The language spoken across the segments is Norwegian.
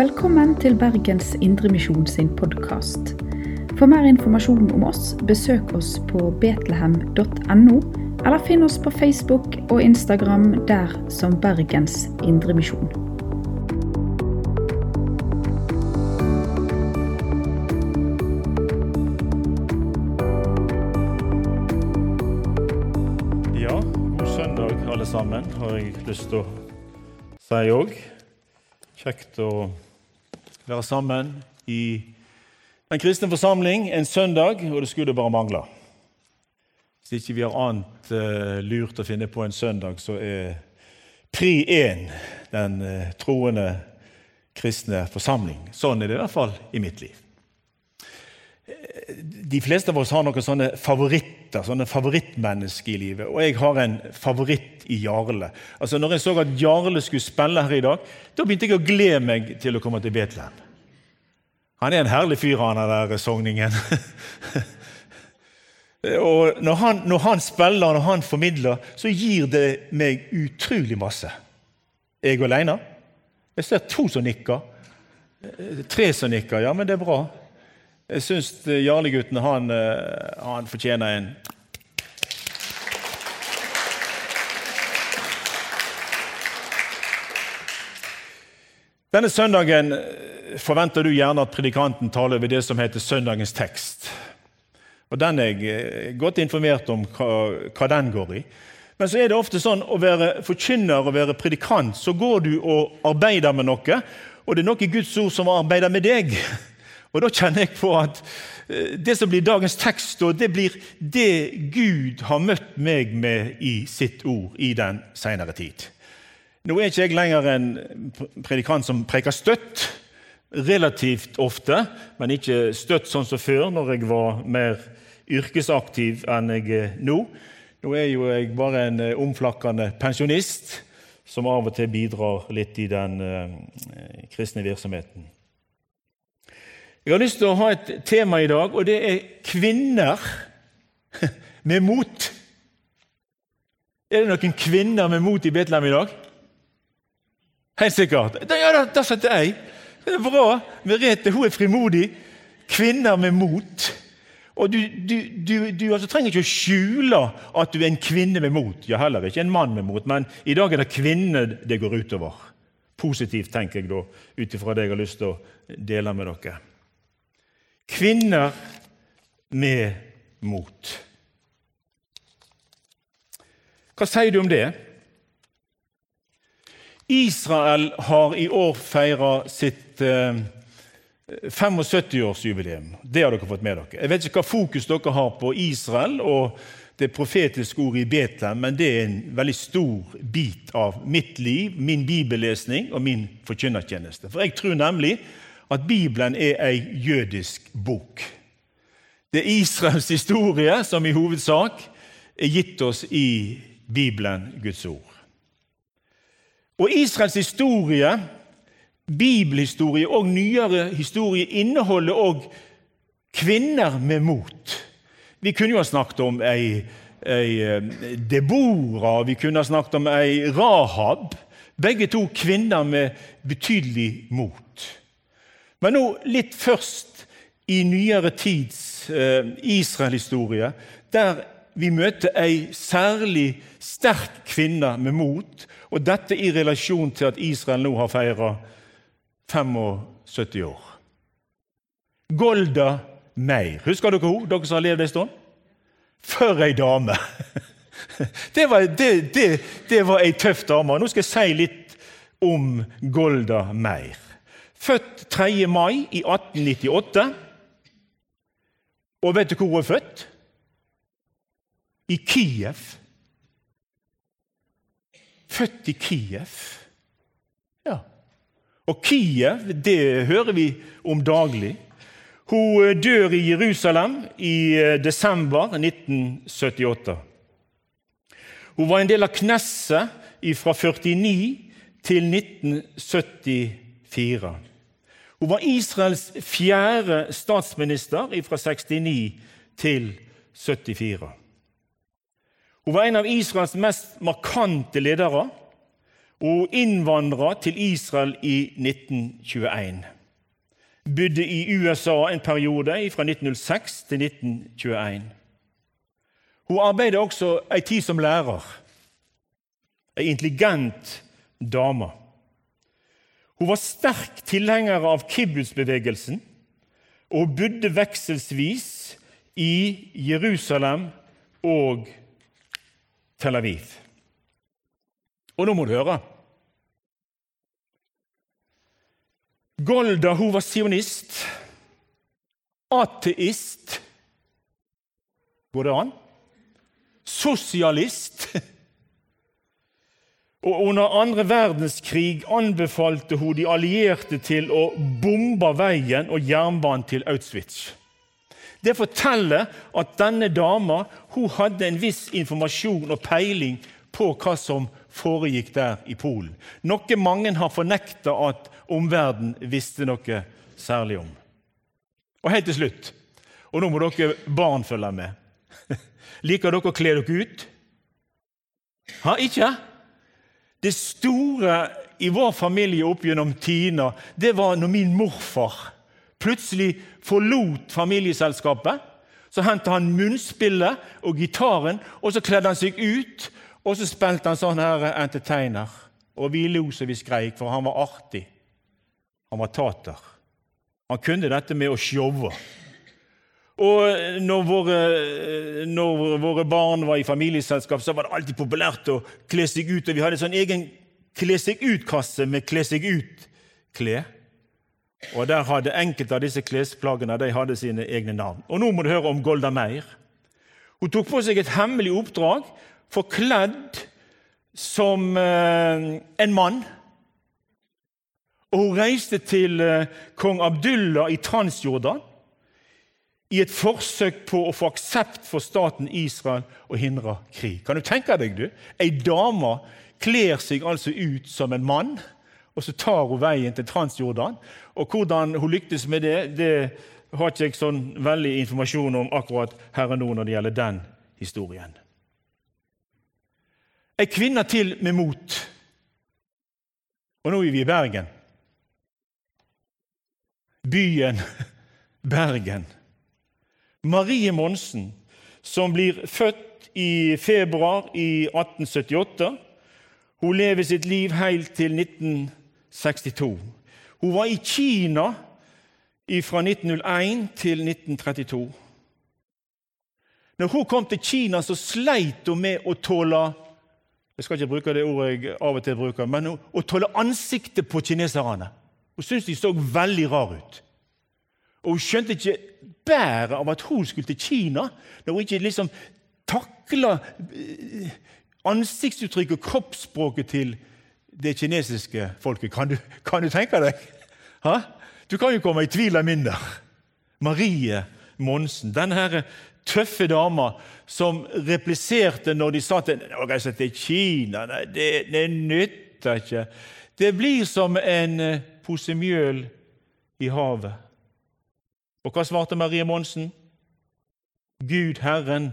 Velkommen til Bergens Indremisjon sin podkast. For mer informasjon om oss, besøk oss på betlehem.no, eller finn oss på Facebook og Instagram der som Bergens Indremisjon. Ja, god søndag alle sammen, har jeg lyst til å si òg. Kjekt å være sammen i Den kristne forsamling en søndag, og det skulle bare mangle. Hvis ikke vi har annet uh, lurt å finne på en søndag, så er pri 1 den uh, troende kristne forsamling. Sånn er det i hvert fall i mitt liv. De fleste av oss har noen sånne favoritter, sånne favorittmennesker i livet. Og jeg har en favoritt i Jarle. Altså når jeg så at Jarle skulle spille her i dag, da begynte jeg å glede meg til å komme til Betlehem. Han er en herlig fyr, han der sogningen. og når han, når han spiller, når han formidler, så gir det meg utrolig masse. Jeg aleine. Jeg ser to som nikker. Tre som nikker. Ja, men det er bra. Jeg syns Jarlegutten, han, han, fortjener en Denne søndagen forventer du gjerne at predikanten taler over det som heter søndagens tekst. Og Den er jeg godt informert om hva, hva den går i. Men så er det ofte sånn å være forkynner og være predikant, så går du og arbeider med noe, og det er noe i Guds ord som arbeider med deg. Og Da kjenner jeg på at det som blir dagens tekst, det blir det Gud har møtt meg med i sitt ord i den senere tid. Nå er ikke jeg lenger en predikant som preker støtt, relativt ofte, men ikke støtt sånn som før, når jeg var mer yrkesaktiv enn jeg er nå. Nå er jo jeg bare en omflakkende pensjonist som av og til bidrar litt i den eh, kristne virksomheten. Jeg har lyst til å ha et tema i dag, og det er kvinner med mot. Er det noen kvinner med mot i Betlehem i dag? Helt sikkert. Ja, Der satt jeg. Det er bra. Merete hun er frimodig. Kvinner med mot. Og Du, du, du, du altså, trenger ikke å skjule at du er en kvinne med mot. Ja, heller ikke en mann med mot, men i dag er det kvinner det går utover. Positivt, tenker jeg da, ut ifra det jeg har lyst til å dele med dere. Kvinner med mot. Hva sier du om det? Israel har i år feira sitt eh, 75-årsjubileum. Det har dere fått med dere. Jeg vet ikke hva fokus dere har på Israel og det profetiske ordet i Betlehem, men det er en veldig stor bit av mitt liv, min bibellesning og min forkynnertjeneste. For jeg tror nemlig at Bibelen er ei jødisk bok. Det er Israels historie som i hovedsak er gitt oss i Bibelen, Guds ord. Og Israels historie, bibelhistorie og nyere historie inneholder òg kvinner med mot. Vi kunne jo ha snakket om ei, ei Debora, vi kunne ha snakket om ei Rahab. Begge to kvinner med betydelig mot. Men nå litt først i nyere tids eh, Israel-historie, der vi møter ei særlig sterk kvinne med mot, og dette i relasjon til at Israel nå har feira 75 år. Golda Meir. Husker dere henne, dere som har levd en stund? For ei dame! Det var, det, det, det var ei tøff dame. Nå skal jeg si litt om Golda Meir. Født 3. mai i 1898. Og vet du hvor hun er født? I Kiev. Født i Kiev. Ja. Og Kiev, det hører vi om daglig. Hun dør i Jerusalem i desember 1978. Hun var en del av Knesset fra 49 til 1974. Hun var Israels fjerde statsminister fra 69 til 74. Hun var en av Israels mest markante ledere, og innvandra til Israel i 1921. Bodde i USA en periode fra 1906 til 1921. Hun arbeidet også ei tid som lærer. Ei intelligent dame. Hun var sterk tilhenger av kibbutz-bevegelsen og bodde vekselsvis i Jerusalem og Tel Aviv. Og nå må du høre. Golda hun var sionist, ateist Går det an? Sosialist. Og Under andre verdenskrig anbefalte hun de allierte til å bombe veien og jernbanen til Auschwitz. Det forteller at denne dama hadde en viss informasjon og peiling på hva som foregikk der i Polen. Noe mange har fornekta at omverdenen visste noe særlig om. Og helt til slutt, og nå må dere barn følge med Liker dere å kle dere ut? Ha, ikke? Det store i vår familie opp gjennom tidene, det var når min morfar plutselig forlot familieselskapet. Så hentet han munnspillet og gitaren, og så kledde han seg ut. Og så spilte han sånn her entertainer. Og vi lo så vi skreik, for han var artig. Han var tater. Han kunne dette med å showe. Og når våre, når våre, barn var i familieselskap, så var det alltid populært å kle seg ut. Og vi hadde en sånn egen kle seg ut-kasse med kle seg ut-klær. Og der hadde enkelte av disse klesplaggene de hadde sine egne navn. Og nå må du høre om Golda Meir. Hun tok på seg et hemmelig oppdrag, forkledd som eh, en mann. Og hun reiste til eh, kong Abdullah i Transjordan i et forsøk på å få aksept for staten Israel og hindre krig. Kan du tenke deg, du? Ei dame kler seg altså ut som en mann og så tar hun veien til Transjordan. Og Hvordan hun lyktes med det, det har ikke jeg sånn veldig informasjon om akkurat her og nå når det gjelder den historien. Ei kvinne til med mot. Og nå er vi i Bergen. Byen Bergen. Marie Monsen, som blir født i februar i 1878. Hun lever sitt liv helt til 1962. Hun var i Kina fra 1901 til 1932. Når hun kom til Kina, så sleit hun med å tåle jeg skal ikke bruke det ordet jeg av og til bruker, men å tåle ansiktet på kineserne. Hun syntes de så veldig rare ut. Og Hun skjønte ikke bæret av at hun skulle til Kina, når hun ikke liksom takla eh, ansiktsuttrykket og kroppsspråket til det kinesiske folket. Kan du, kan du tenke deg? Ha? Du kan jo komme i tvil av der. Marie Monsen, denne tøffe dama som repliserte når de sa til henne til Kina Nei, det, det nytter ikke. Det blir som en eh, pose mjøl i havet. Og hva svarte Marie Monsen? Gud Herren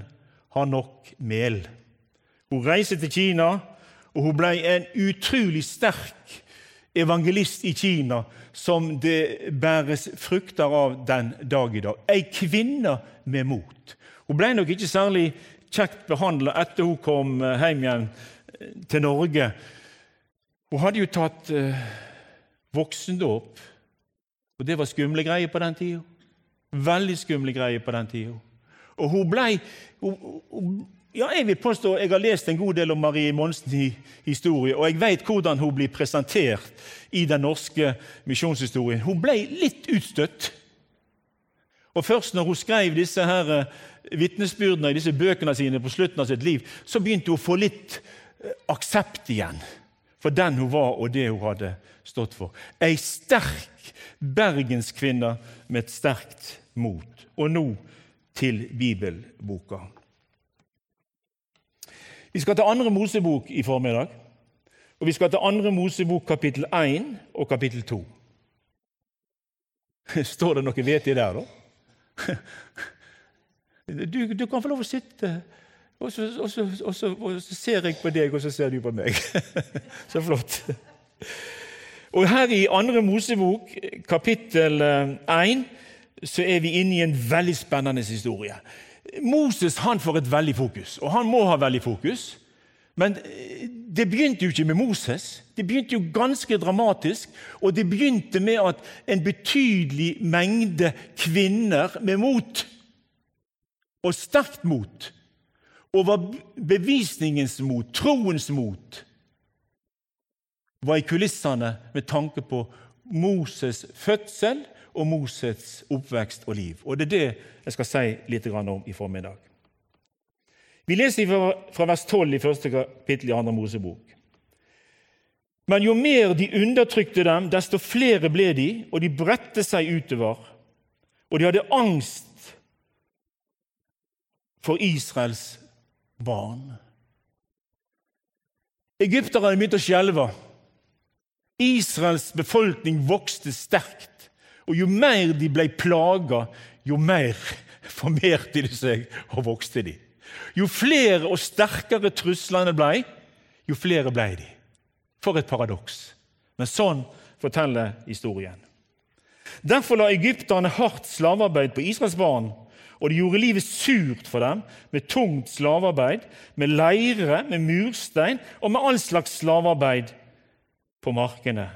har nok mel. Hun reiser til Kina og hun ble en utrolig sterk evangelist i Kina som det bæres frukter av den dag i dag. Ei kvinne med mot. Hun ble nok ikke særlig kjekt behandla etter hun kom eh, hjem igjen eh, til Norge. Hun hadde jo tatt uh, voksendåp, og det var skumle greier på den tida. Veldig skumle greier på den tida. Og hun ble, hun, hun, ja, Jeg vil påstå jeg har lest en god del om Marie Monsens historie, og jeg vet hvordan hun blir presentert i den norske misjonshistorien. Hun ble litt utstøtt. Og Først når hun skrev disse her eh, vitnesbyrdene i disse bøkene sine på slutten av sitt liv, så begynte hun å få litt eh, aksept igjen for den hun var, og det hun hadde stått for. Ei sterk bergenskvinne med et sterkt mot. Og nå til bibelboka. Vi skal til andre Mosebok i formiddag. Og vi skal til andre Mosebok kapittel 1 og kapittel 2. Står det noe vete der, da? Du, du, kan få lov å sitte Og så, og, så, og, så, og så, ser jeg på deg, og så ser du på meg. så flott. Og her i andre Mosebok, kapittel 1, eh, så er vi inne i en veldig spennende historie. Moses han får et veldig fokus, og han må ha veldig fokus. Men eh, det begynte jo ikke med Moses. Det begynte jo ganske dramatisk. Og det begynte med at en betydelig mengde kvinner med mot, og sterkt mot, overbevisningens mot, troens mot, var i kulissene med tanke på Moses' fødsel og Moses' oppvekst og liv. Og Det er det jeg skal si litt om i formiddag. Vi leser fra vers 12 i første kapittel i andre Mosebok. Men jo mer de undertrykte dem, desto flere ble de, og de bredte seg utover. Og de hadde angst for Israels barn. Egypterne begynte å skjelve. Israels befolkning vokste sterkt. Og jo mer de ble plaga, jo mer formerte de seg og vokste de. Jo flere og sterkere truslene ble, jo flere ble de. For et paradoks. Men sånn forteller historien. Derfor la egypterne hardt slavearbeid på Israels barn og de gjorde livet surt for dem med tungt slavearbeid, med leire, med murstein og med all slags slavearbeid på markene.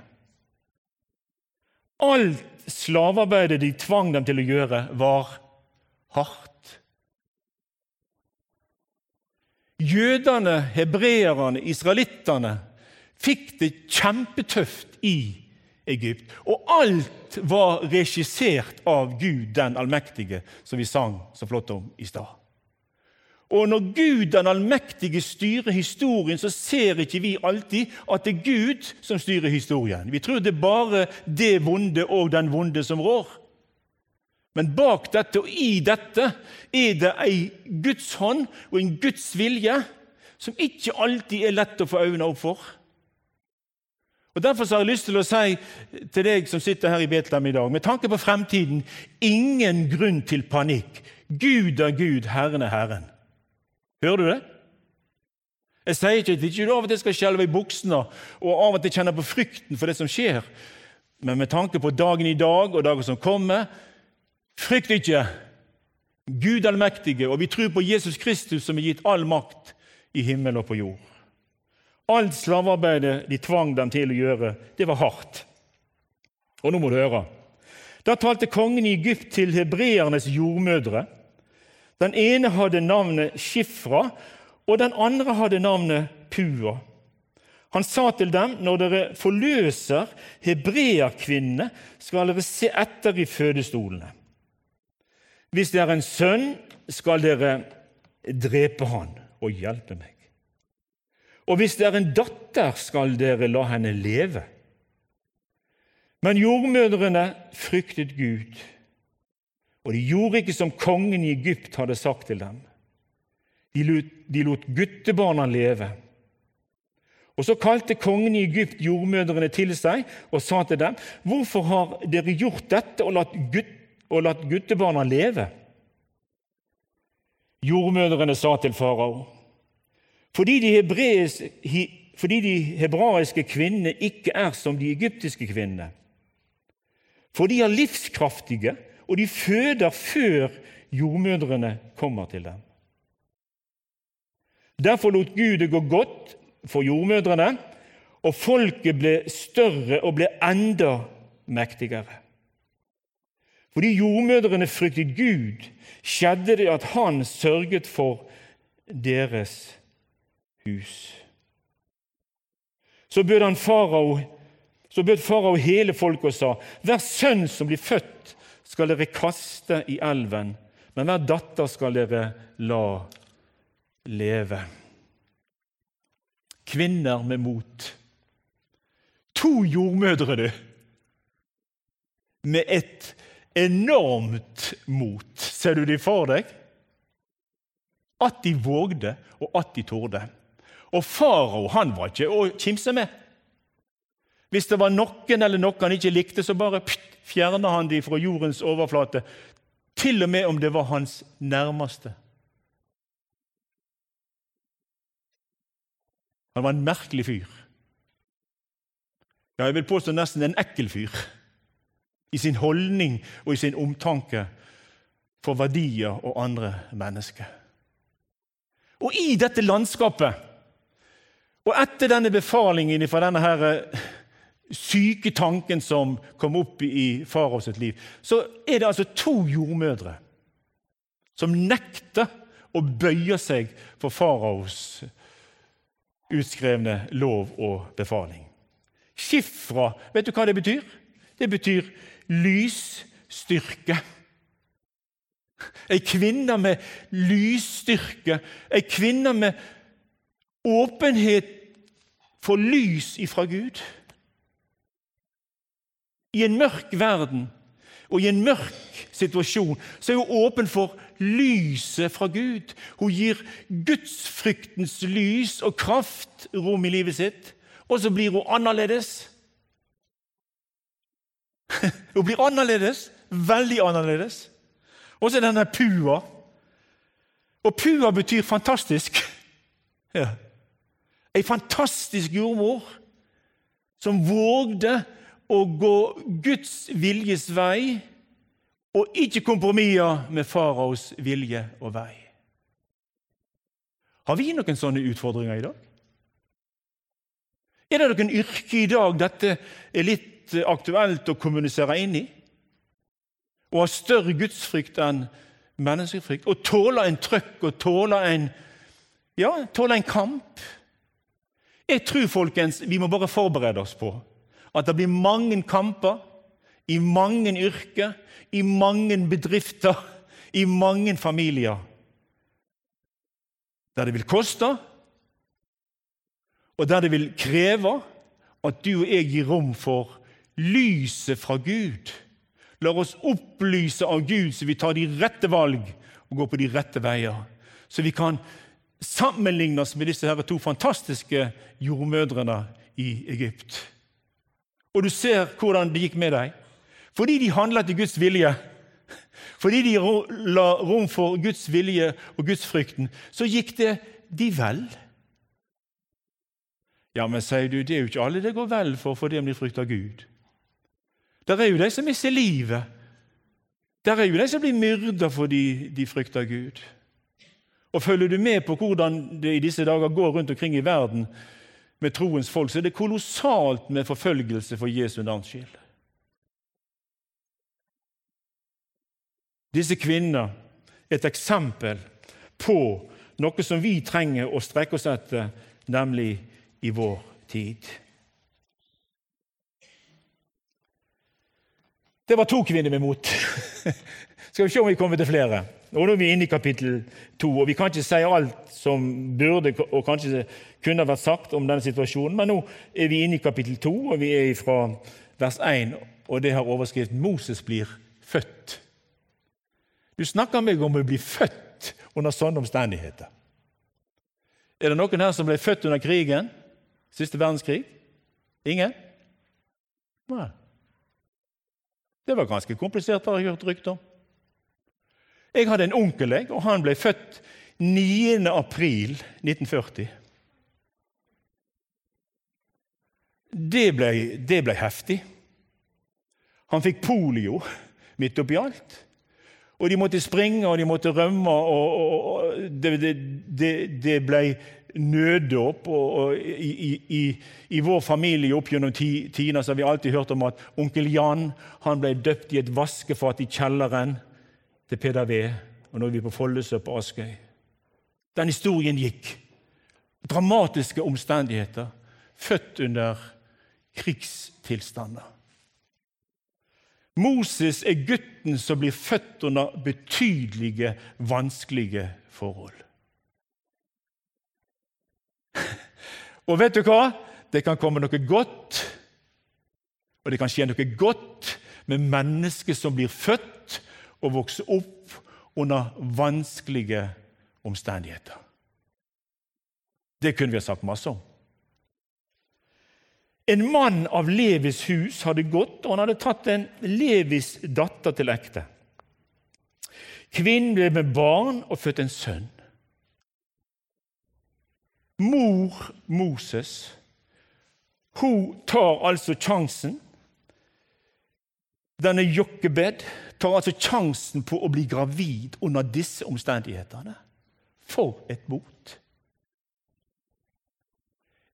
Alt slavearbeidet de tvang dem til å gjøre, var hardt. Jødene, hebreerne, israelittene fikk det kjempetøft i Egypt. Og alt var regissert av Gud den allmektige, som vi sang så flott om i stad. Og når Gud den allmektige styrer historien, så ser ikke vi alltid at det er Gud som styrer historien. Vi tror det er bare det vonde og den vonde som rår. Men bak dette og i dette er det ei Guds hånd og en Guds vilje som ikke alltid er lett å få øynene opp for. Og Derfor har jeg lyst til å si til deg som sitter her i Betlehem i dag, med tanke på fremtiden ingen grunn til panikk. Gud er Gud, Herren er Herren. Hører du det? Jeg sier ikke at du av og til skal skjelve i buksene og av og til kjenne på frykten for det som skjer, men med tanke på dagen i dag og dagen som kommer frykt ikke. Gud allmektige, og vi tror på Jesus Kristus, som er gitt all makt i himmel og på jord. Alt slavearbeidet de tvang dem til å gjøre, det var hardt. Og nå må du høre. Da talte kongen i Egypt til hebreernes jordmødre. Den ene hadde navnet Shifra, og den andre hadde navnet Pua. Han sa til dem, når dere forløser hebreerkvinnene, skal dere se etter i fødestolene. Hvis det er en sønn, skal dere drepe han og hjelpe meg. Og hvis det er en datter, skal dere la henne leve. Men jordmødrene fryktet Gud, og de gjorde ikke som kongen i Egypt hadde sagt til dem. De lot, de lot guttebarna leve. Og Så kalte kongen i Egypt jordmødrene til seg og sa til dem.: Hvorfor har dere gjort dette og latt, gutt, og latt guttebarna leve? Jordmødrene sa til farao.: fordi fordi de hebraiske kvinnene ikke er som de egyptiske kvinnene. For de er livskraftige, og de føder før jordmødrene kommer til dem. Derfor lot Gud det gå godt for jordmødrene, og folket ble større og ble enda mektigere. Fordi jordmødrene fryktet Gud, skjedde det at han sørget for deres hus. Så bød farao så bød farao hele folket og sa:" Hver sønn som blir født, skal dere kaste i elven, men hver datter skal dere la leve. Kvinner med mot. To jordmødre, du, med et enormt mot. Ser du de for deg? At de vågde, og at de torde. Og farao han var ikke å kimse med. Hvis det var noen eller noe han ikke likte, så bare fjerna han de fra jordens overflate. Til og med om det var hans nærmeste. Han var en merkelig fyr. Ja, jeg vil påstå nesten en ekkel fyr i sin holdning og i sin omtanke for verdier og andre mennesker. Og i dette landskapet, og etter denne befalingen fra denne her eh, syke tanken som kom opp i faraos liv, så er det altså to jordmødre som nekter å bøye seg for faraos utskrevne lov og befaling. Skifra, vet du hva det betyr? Det betyr lysstyrke. Ei kvinne med lysstyrke, ei kvinne med åpenhet for lys ifra Gud. I en mørk verden og i en mørk situasjon så er hun åpen for lyset fra Gud. Hun gir gudsfryktens lys og kraft rom i livet sitt, og så blir hun annerledes. hun blir annerledes, veldig annerledes. Og så er denne Pua. Og Pua betyr fantastisk. Ja. Ei fantastisk jordmor som vågde å gå Guds viljes vei og ikke kompromisser med faraos vilje og vei. Har vi noen sånne utfordringer i dag? Er det noen yrke i dag dette er litt aktuelt å kommunisere inn i? Å ha større gudsfrykt enn menneskefrykt? Å tåle en trøkk og tåle en, ja, tåle en kamp? Jeg tror folkens, vi må bare forberede oss på at det blir mange kamper i mange yrker, i mange bedrifter, i mange familier. Der det vil koste, og der det vil kreve at du og jeg gir rom for lyset fra Gud. La oss opplyse av Gud, så vi tar de rette valg og går på de rette veier. Så vi kan sammenligne oss med disse her to fantastiske jordmødrene i Egypt. Og du ser hvordan det gikk med deg. Fordi de handlet i Guds vilje, fordi de la rom for Guds vilje og gudsfrykten, så gikk det de vel. Ja, men sier du, det er jo ikke alle det går vel for fordi de frykter Gud. Der er jo de som mister livet. Der er jo de som blir myrda fordi de frykter Gud. Og Følger du med på hvordan det i disse dager går rundt omkring i verden, med troens folk, så er det kolossalt med forfølgelse for Jesu navns skyld. Disse kvinnene er et eksempel på noe som vi trenger å strekke oss etter, nemlig i vår tid. Det var to kvinner med mot. Skal vi se om vi kommer til flere. Og Nå er vi inne i kapittel to, og vi kan ikke si alt som burde og kanskje kunne vært sagt om denne situasjonen, men nå er vi inne i kapittel to, og vi er fra vers 1, og det har overskrift 'Moses blir født'. Du snakker meg om å bli født under sånne omstendigheter. Er det noen her som ble født under krigen? Siste verdenskrig? Ingen? Nei. Det var ganske komplisert, har jeg hørt rykter om. Jeg hadde en onkel, og han ble født 9. april 1940. Det ble, det ble heftig. Han fikk polio midt oppi alt. Og de måtte springe, og de måtte rømme, og, og, og det, det, det, ble nøddåp. Og, i, i, i, vår familie opp gjennom tidene har vi alltid hørt om at onkel Jan ble døpt i et vaskefat i kjelleren til Peder V. Og nå er vi på Follesø på Askøy. Den historien gikk. Dramatiske omstendigheter. Født under krigstilstander. Moses er gutten som blir født under betydelige, vanskelige forhold. Og vet du hva? Det kan komme noe godt, og det kan skje noe godt med mennesker som blir født og vokse opp under vanskelige omstendigheter. Det kunne vi ha sagt masse om. En mann av Levis hus hadde gått, og han hadde tatt en Levis datter til ekte. Kvinnen ble med barn og fødte en sønn. Mor Moses hun tar altså sjansen. Denne Jokkebed tar altså sjansen på å bli gravid under disse omstendighetene. For et mot!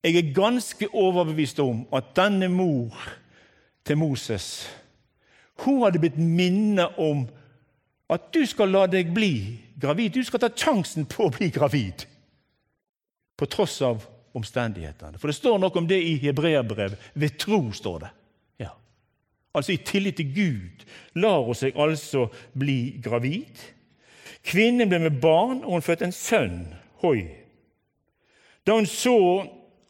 Jeg er ganske overbevist om at denne mor til Moses hun hadde blitt minnet om at du skal la deg bli gravid. Du skal ta sjansen på å bli gravid på tross av omstendighetene. For det står noe om det i hebreerbrev. Ved tro, står det. Altså i tillit til Gud lar hun seg altså bli gravid. Kvinnen ble med barn, og hun fødte en sønn. Hoi. Da hun så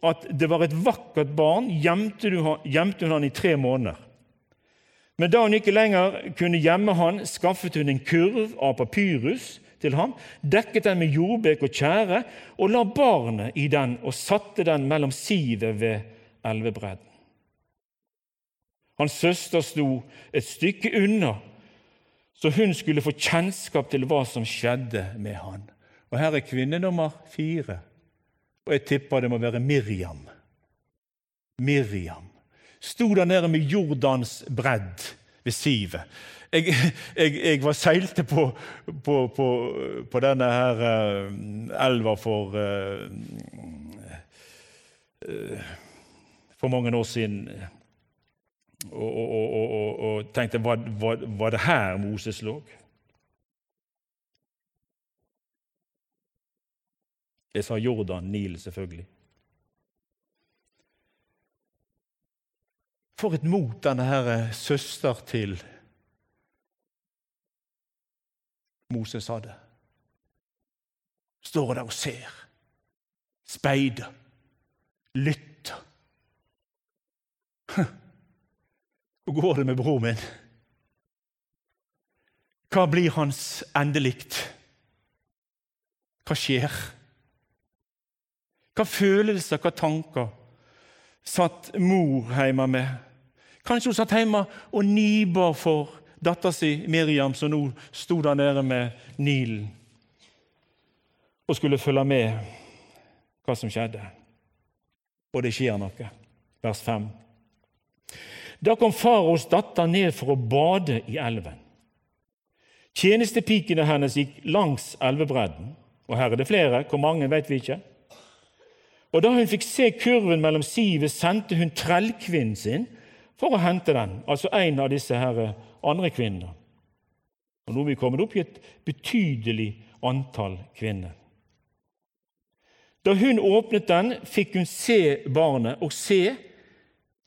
at det var et vakkert barn, gjemte hun han i tre måneder. Men da hun ikke lenger kunne gjemme han, skaffet hun en kurv av papyrus til ham, dekket den med jordbek og tjære, og la barnet i den og satte den mellom sivet ved elvebredden. Hans søster sto et stykke unna, så hun skulle få kjennskap til hva som skjedde med han. Og Her er kvinne nummer fire, og jeg tipper det må være Miriam. Miriam sto der nede med Jordans bredd ved sivet jeg, jeg, jeg var seilte på, på, på, på denne her uh, elva for uh, uh, For mange år siden. Og, og, og, og tenkte var, var, var det her Moses lå? Jeg sa Jordan, Nil, selvfølgelig. For et mot denne her søster til Moses hadde. Står der og ser, speider, lytter. Hvor går det med broren min? Hva blir hans endelikt? Hva skjer? Hva følelser, hva tanker satt mor hjemme med? Kanskje hun satt hjemme og niba for dattera si Miriam, som nå sto der nede med Nilen og skulle følge med hva som skjedde. Og det skjer noe. Vers 5. Da kom faraos datter ned for å bade i elven. Tjenestepikene hennes gikk langs elvebredden. Og her er det flere. Hvor mange vet vi ikke. Og Da hun fikk se kurven mellom sivet, sendte hun trellkvinnen sin for å hente den. Altså en av disse her andre kvinner. Og Nå er vi kommet opp i et betydelig antall kvinner. Da hun åpnet den, fikk hun se barnet, og se,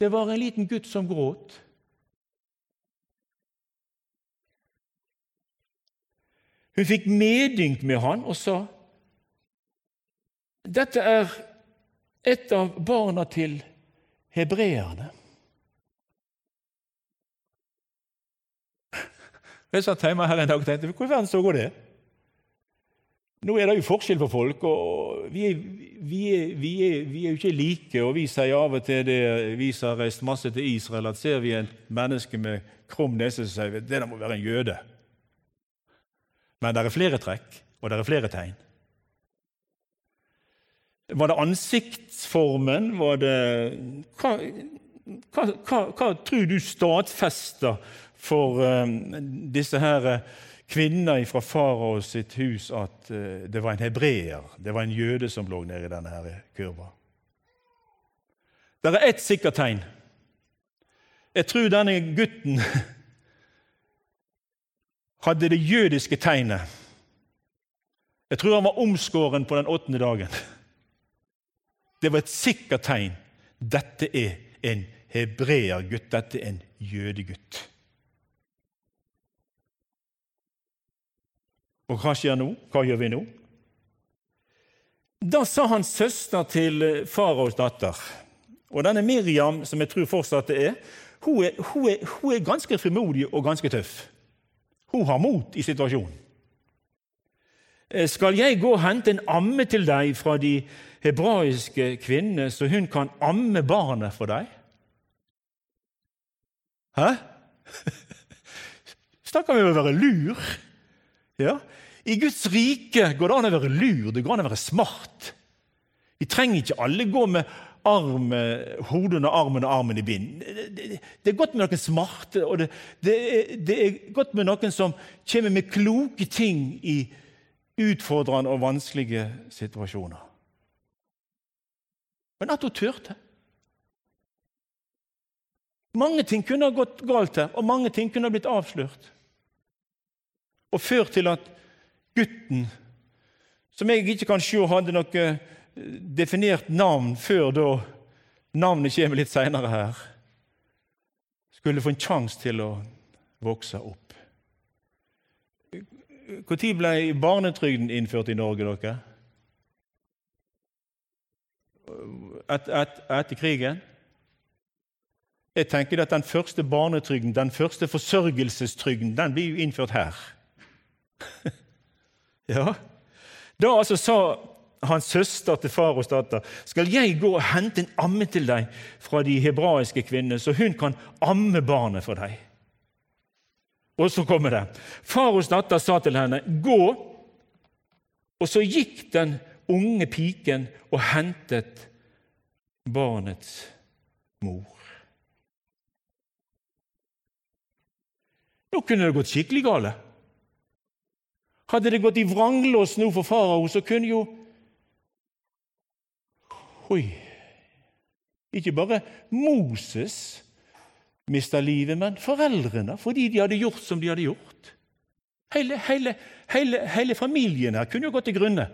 det var en liten gutt som gråt. Hun fikk medynk med han og sa dette er et av barna til hebreerne. Jeg satt hjemme her en dag og tenkte hvor i verden så går det? Nå er det jo forskjell på folk, og vi er, vi, er, vi, er, vi er, jo ikke like. og Vi sier av og til det, vi som har reist masse til Israel, at ser vi en menneske med krum nese, så sier vi at det må være en jøde. Men det er flere trekk, og det er flere tegn. Var det ansiktsformen? Var det Hva, hva, hva, hva tror du stadfester for um, disse her eh, kvinner fra farao sitt hus at uh, det var en hebreer, det var en jøde som lå nede i denne her kurva. Det er ett sikkert tegn. Jeg tror denne gutten hadde det jødiske tegnet. Jeg tror han var omskåren på den åttende dagen. Det var et sikkert tegn. Dette er en hebreergutt. Dette er en jødegutt. Og hva skjer nå? Hva gjør vi nå? Da sa hans søster til eh, faraos datter Og denne Miriam, som jeg tror fortsatt det er, hun er, hun er, hun er ganske frimodig og ganske tøff. Hun har mot i situasjonen. Eh, skal jeg gå og hente en amme til deg fra de hebraiske kvinnene, så hun kan amme barnet for deg? Hæ? Snakker vi om å være lur? Ja, i Guds rike går det an å være lur, det går an å være smart. Vi trenger ikke alle gå med arm, hodet under armen og armen i bind. Det, det, det, er godt med noen smarte, og det, det, er, godt med noen som kommer med kloke ting i utfordrende og vanskelige situasjoner. Men at hun turte. Mange ting kunne ha gått galt her, og mange ting kunne ha blitt avslørt. Og ført til at gutten, som jeg ikke kan se hadde noe definert navn før da navnet kommer litt seinere her, skulle få en sjanse til å vokse opp. Når ble barnetrygden innført i Norge? dere? Et, et, etter krigen? Jeg tenker at Den første barnetrygden, den første forsørgelsestrygden, den blir jo innført her. ja. Da altså sa hans søster til far og datter, skal jeg gå og hente en amme til deg fra de hebraiske kvinnene, så hun kan amme barnet for deg. Og så kommer det. Far og datter sa til henne, gå. Og så gikk den unge piken og hentet barnets mor. Nå kunne det gått skikkelig gale. Hadde det gått i vranglås nå for farao, så kunne jo Oi! Ikke bare Moses mista livet, men foreldrene, fordi de hadde gjort som de hadde gjort. Hele, hele, hele, hele familien her kunne jo gått til grunne.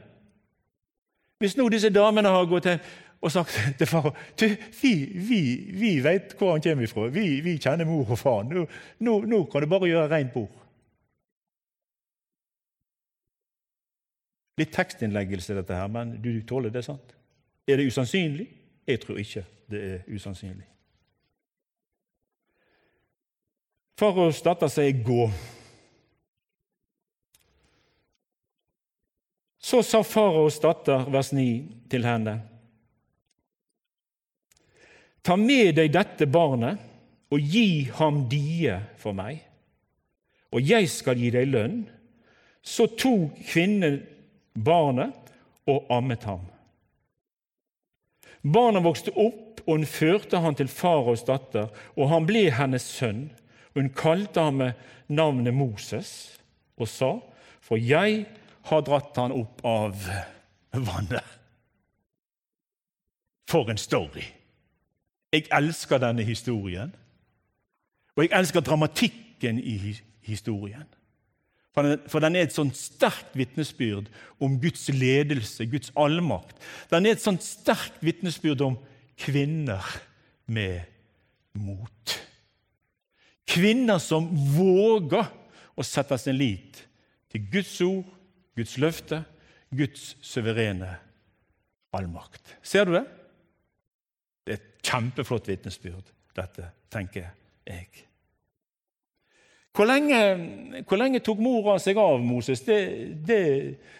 Hvis nå disse damene har gått hjem og sagt til far vi, vi, vi vet hvor han kommer ifra. Vi, vi kjenner mor og far. Nå, nå, nå kan du bare gjøre rent bord. Litt tekstinnleggelse, dette her, men du tåler det, sant? Er det usannsynlig? Jeg tror ikke det er usannsynlig. Faraos datter sier 'gå'. Så sa faraos datter, vers 9, til henne.: Ta med deg dette barnet og gi ham die for meg, og jeg skal gi deg lønn. Så tok kvinnen barnet og ammet ham. Barnet vokste opp, og hun førte han til faraos datter, og han ble hennes sønn. Hun kalte ham med navnet Moses og sa, for jeg har dratt han opp av vannet. For en story! Jeg elsker denne historien, og jeg elsker dramatikken i historien. For den, er et sånt sterkt vitnesbyrd om Guds ledelse, Guds allmakt. Den er et sånt sterkt vitnesbyrd om kvinner med mot. Kvinner som våger å sette sin lit til Guds ord, Guds løfte, Guds suverene allmakt. Ser du det? Det er et kjempeflott vitnesbyrd, dette, tenker jeg. Hvor lenge, hvor lenge tok mora seg av Moses? Det, det,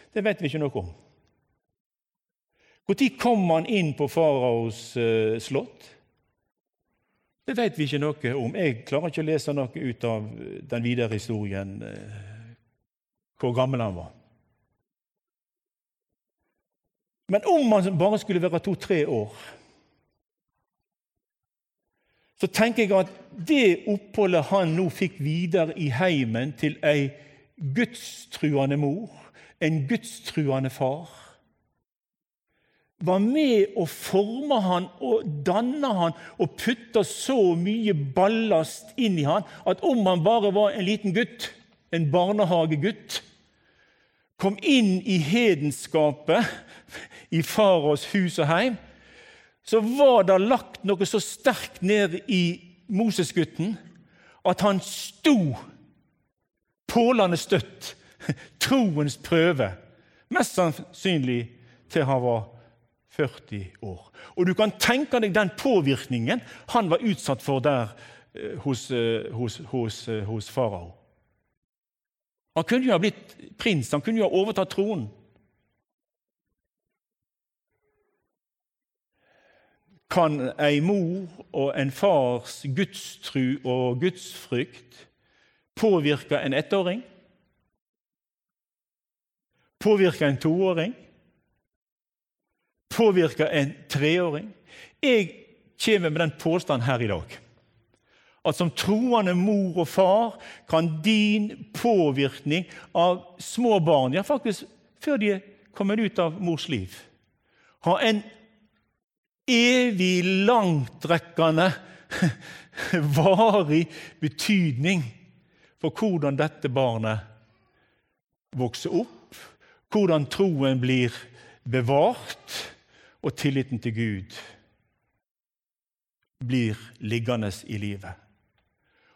det vet vi ikke noe om. Når kom han inn på faraos uh, slott? Det vet vi ikke noe om. Jeg klarer ikke å lese noe ut av den videre historien, uh, hvor gammel han var. Men om han bare skulle være to-tre år så tenker jeg at det oppholdet han nå fikk videre i heimen til ei gudstruende mor, en gudstruende far, var med å forme han og danne han og putte så mye ballast inn i han at om han bare var en liten gutt, en barnehagegutt, kom inn i hedenskapet i faros hus og heim, så var det lagt noe så sterkt ned i Mosesgutten at han sto pålende støtt, troens prøve, mest sannsynlig til han var 40 år. Og Du kan tenke deg den påvirkningen han var utsatt for der eh, hos, eh, hos, hos, eh, hos farao. Han kunne jo ha blitt prins, han kunne jo ha overtatt tronen. Kan ei mor og en fars gudstru og gudsfrykt påvirke en ettåring? Påvirke en toåring? påvirke en treåring? Jeg kommer med den påstanden her i dag. At som troende mor og far kan din påvirkning av små barn, ja faktisk før de er kommet ut av mors liv, ha en evig langtrekkende, varig betydning for hvordan dette barnet vokser opp, hvordan troen blir bevart, og tilliten til Gud blir liggende i livet.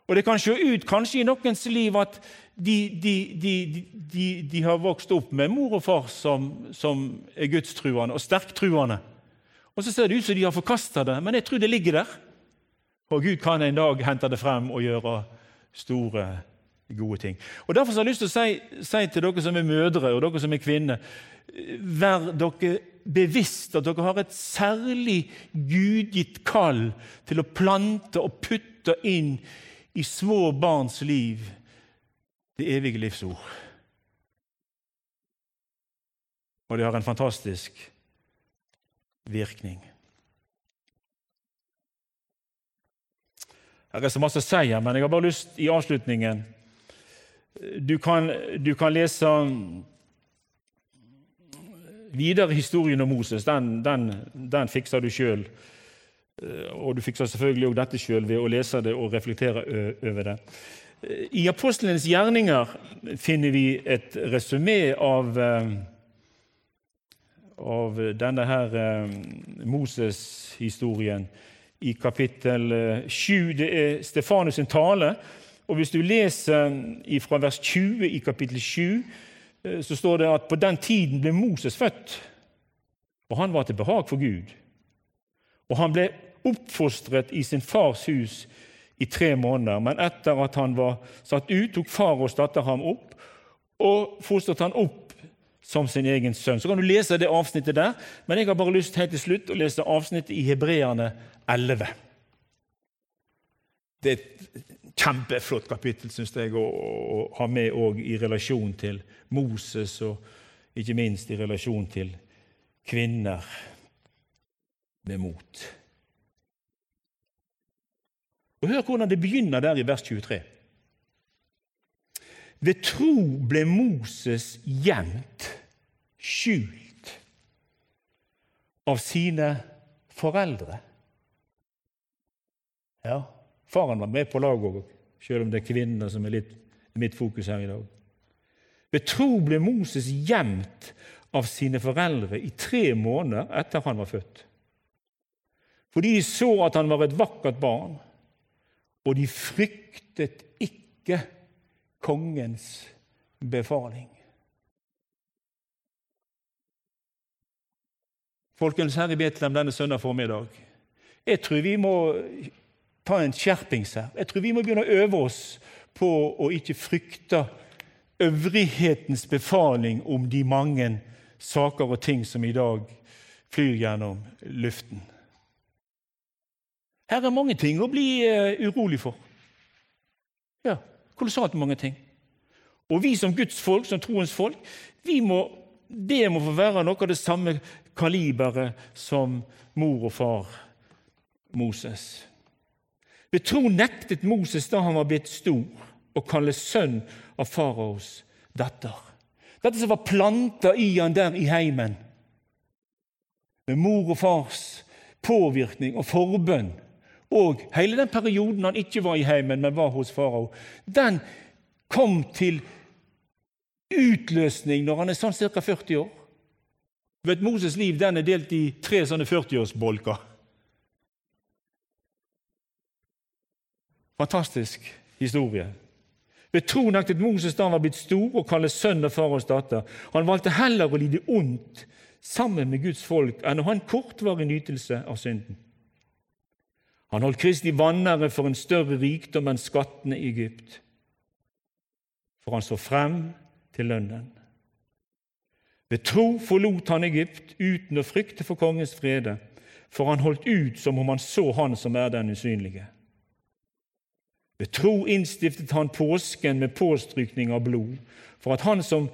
Og Det kan se ut kanskje i noens liv at de, de, de, de har vokst opp med mor og far som, som er gudstruende og sterktruende. Og så ser det ut som de har forkasta det, men jeg tror det ligger der. Og Gud kan en dag hente det frem og gjøre store, gode ting. Og Derfor har jeg lyst til å si, si til dere som er mødre og dere som er kvinner Vær dere bevisst at dere har et særlig gudgitt kall til å plante og putte inn i små barns liv det evige livsord. Og de har en fantastisk virkning. Her er så masse å si men jeg har bare lyst i avslutningen Du kan, du kan lese videre historien om Moses. Den, den, den fikser du sjøl. Og du fikser selvfølgelig òg dette sjøl ved å lese det og reflektere over det. I apostlenes gjerninger finner vi et resumé av, av denne her Moses-historien i kapittel 7. Eh, det er Stefanus' sin tale. og Hvis du leser fra vers 20 i kapittel 7, eh, så står det at på den tiden ble Moses født, og han var til behag for Gud. Og han ble oppfostret i sin fars hus i tre måneder, men etter at han var satt ut, tok far og datter ham opp og fostret han opp som sin egen sønn. Så kan du lese det avsnittet der, men jeg har bare lyst helt til slutt å lese avsnittet i Hebreerne 11. Det er et kjempeflott kapittel, syns jeg, å, å, ha med òg i relasjon til Moses, og ikke minst i relasjon til kvinner med mot. Og Hør hvordan det begynner der i vers 23. Ved tro ble Moses gjemt, skjult, av sine foreldre. Ja, Faren var med på laget òg, selv om det er kvinner som er litt mitt fokus her i dag. Ved tro ble Moses gjemt av sine foreldre i tre måneder etter han var født. Fordi de så at han var et vakkert barn, og de fryktet ikke kongens befaling. Folkens, her i Betlehem denne søndag formiddag, jeg tror vi må ta en skjerpings her. Jeg tror vi må begynne å øve oss på å ikke frykte øvrighetens befaling om de mange saker og ting som i dag flyr gjennom luften. Her er mange ting å bli uh, urolig for. Ja, kolossalt mange ting. Og vi som Guds folk, som troens folk, må, det må få være noe av det samme kaliberet som mor og far Moses. Ved tro nektet Moses da han var blitt stor, å kalle sønn av faraos datter. Dette som var planta i han der i heimen, med mor og fars påvirkning og forbønn, og hele den perioden han ikke var i heimen, men var hos farao, den kom til utløsning når han er sånn ca. 40 år. Vet, Moses' liv den er delt i tre sånne 40-årsbolker. Fantastisk historie. Ved tro nektet Moses da var blitt stor, og kalles sønn av faraos datter. Han valgte heller å lide ondt sammen med Guds folk enn å ha en kortvarig nytelse av synden. Han holdt Kristi vanære for en større rikdom enn skattene i Egypt, for han så frem til lønnen. Ved tro forlot han Egypt uten å frykte for kongens frede, for han holdt ut som om han så Han som er den usynlige. Ved tro innstiftet han påsken med påstrykning av blod, for at han som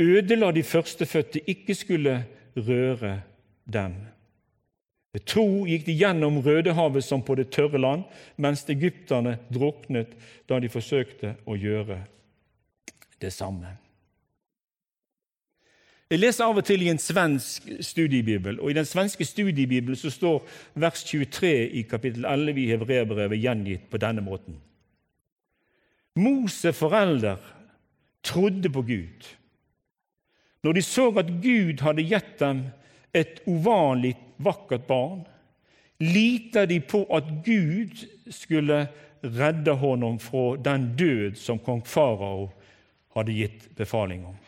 ødela de førstefødte, ikke skulle røre dem. Ved tro gikk de gjennom Rødehavet som på det tørre land, mens egypterne druknet da de forsøkte å gjøre det samme. Jeg leser av og til i en svensk studiebibel, og i den svenske studiebibelen så står vers 23 i kapittel 11 i Hebreabrevet gjengitt på denne måten. Mose forelder trodde på Gud. Når de så at Gud hadde gitt dem et uvanlig vakkert barn, lita de på at Gud skulle redde honom fra den død som kong farao hadde gitt befaling om.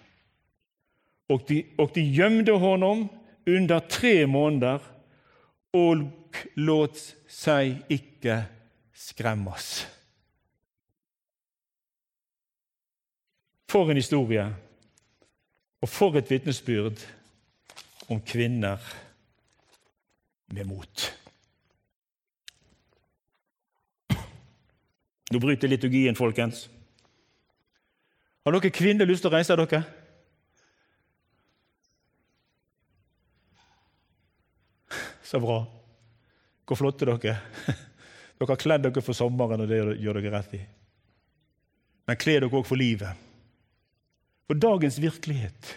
Og de, og de gjemte honom under tre måneder og lot seg ikke skremmes. For en historie, og for et vitnesbyrd om kvinner med mot. Nå bryter liturgien, folkens. Har dere kvinner lyst til å reise dere? Så bra. Hvor flotte dere Dere har kledd dere for sommeren, og det gjør dere rett i. Men kle dere òg for livet. For dagens virkelighet.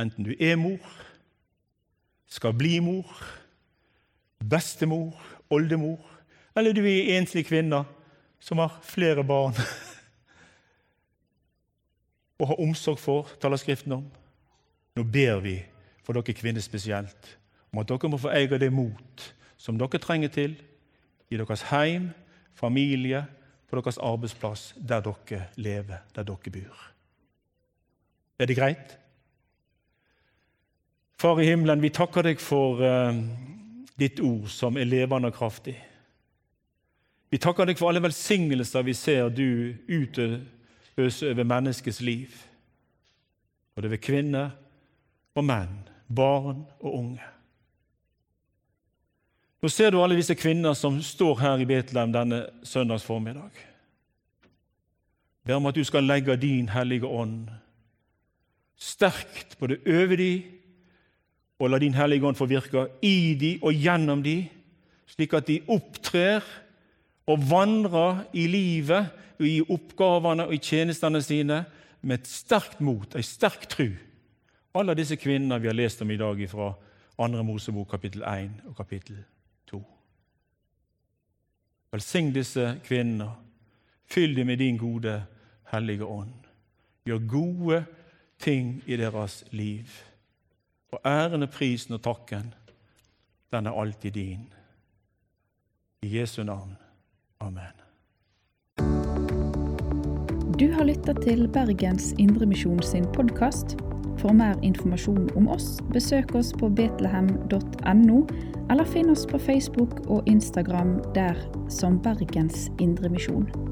Enten du er mor, skal bli mor, bestemor, oldemor, eller du er enslig kvinne som har flere barn og har omsorg for, taler Skriften om. Nå ber vi for dere kvinner spesielt, om at dere må få eie det mot som dere trenger til i deres heim, familie, på deres arbeidsplass, der dere lever, der dere bor. Er det greit? Far i himmelen, vi takker deg for uh, ditt ord som er levende og kraftig. Vi takker deg for alle velsignelser vi ser du utøse over menneskets liv. Både ved kvinner og menn barn og unge. Nå ser du alle disse kvinner som står her i Betlehem denne søndags formiddag. Ber om at du skal legge din hellige ånd sterkt både over de, og la din hellige ånd få virke i de og gjennom de, slik at de opptrer og vandrer i livet i oppgavene og i tjenestene sine med et sterkt mot, ei sterk tru alle disse kvinnene vi har lest om i dag fra 2. Mosebok kapittel 1 og kapittel 2. Velsign disse kvinnene. Fyll dem med din gode, hellige ånd. Gjør gode ting i deres liv. Og æren og prisen og takken, den er alltid din. I Jesu navn. Amen. Du har lytta til Bergens Indremisjon sin podkast. For mer informasjon om oss, besøk oss på betlehem.no, eller finn oss på Facebook og Instagram der som Bergens Indremisjon.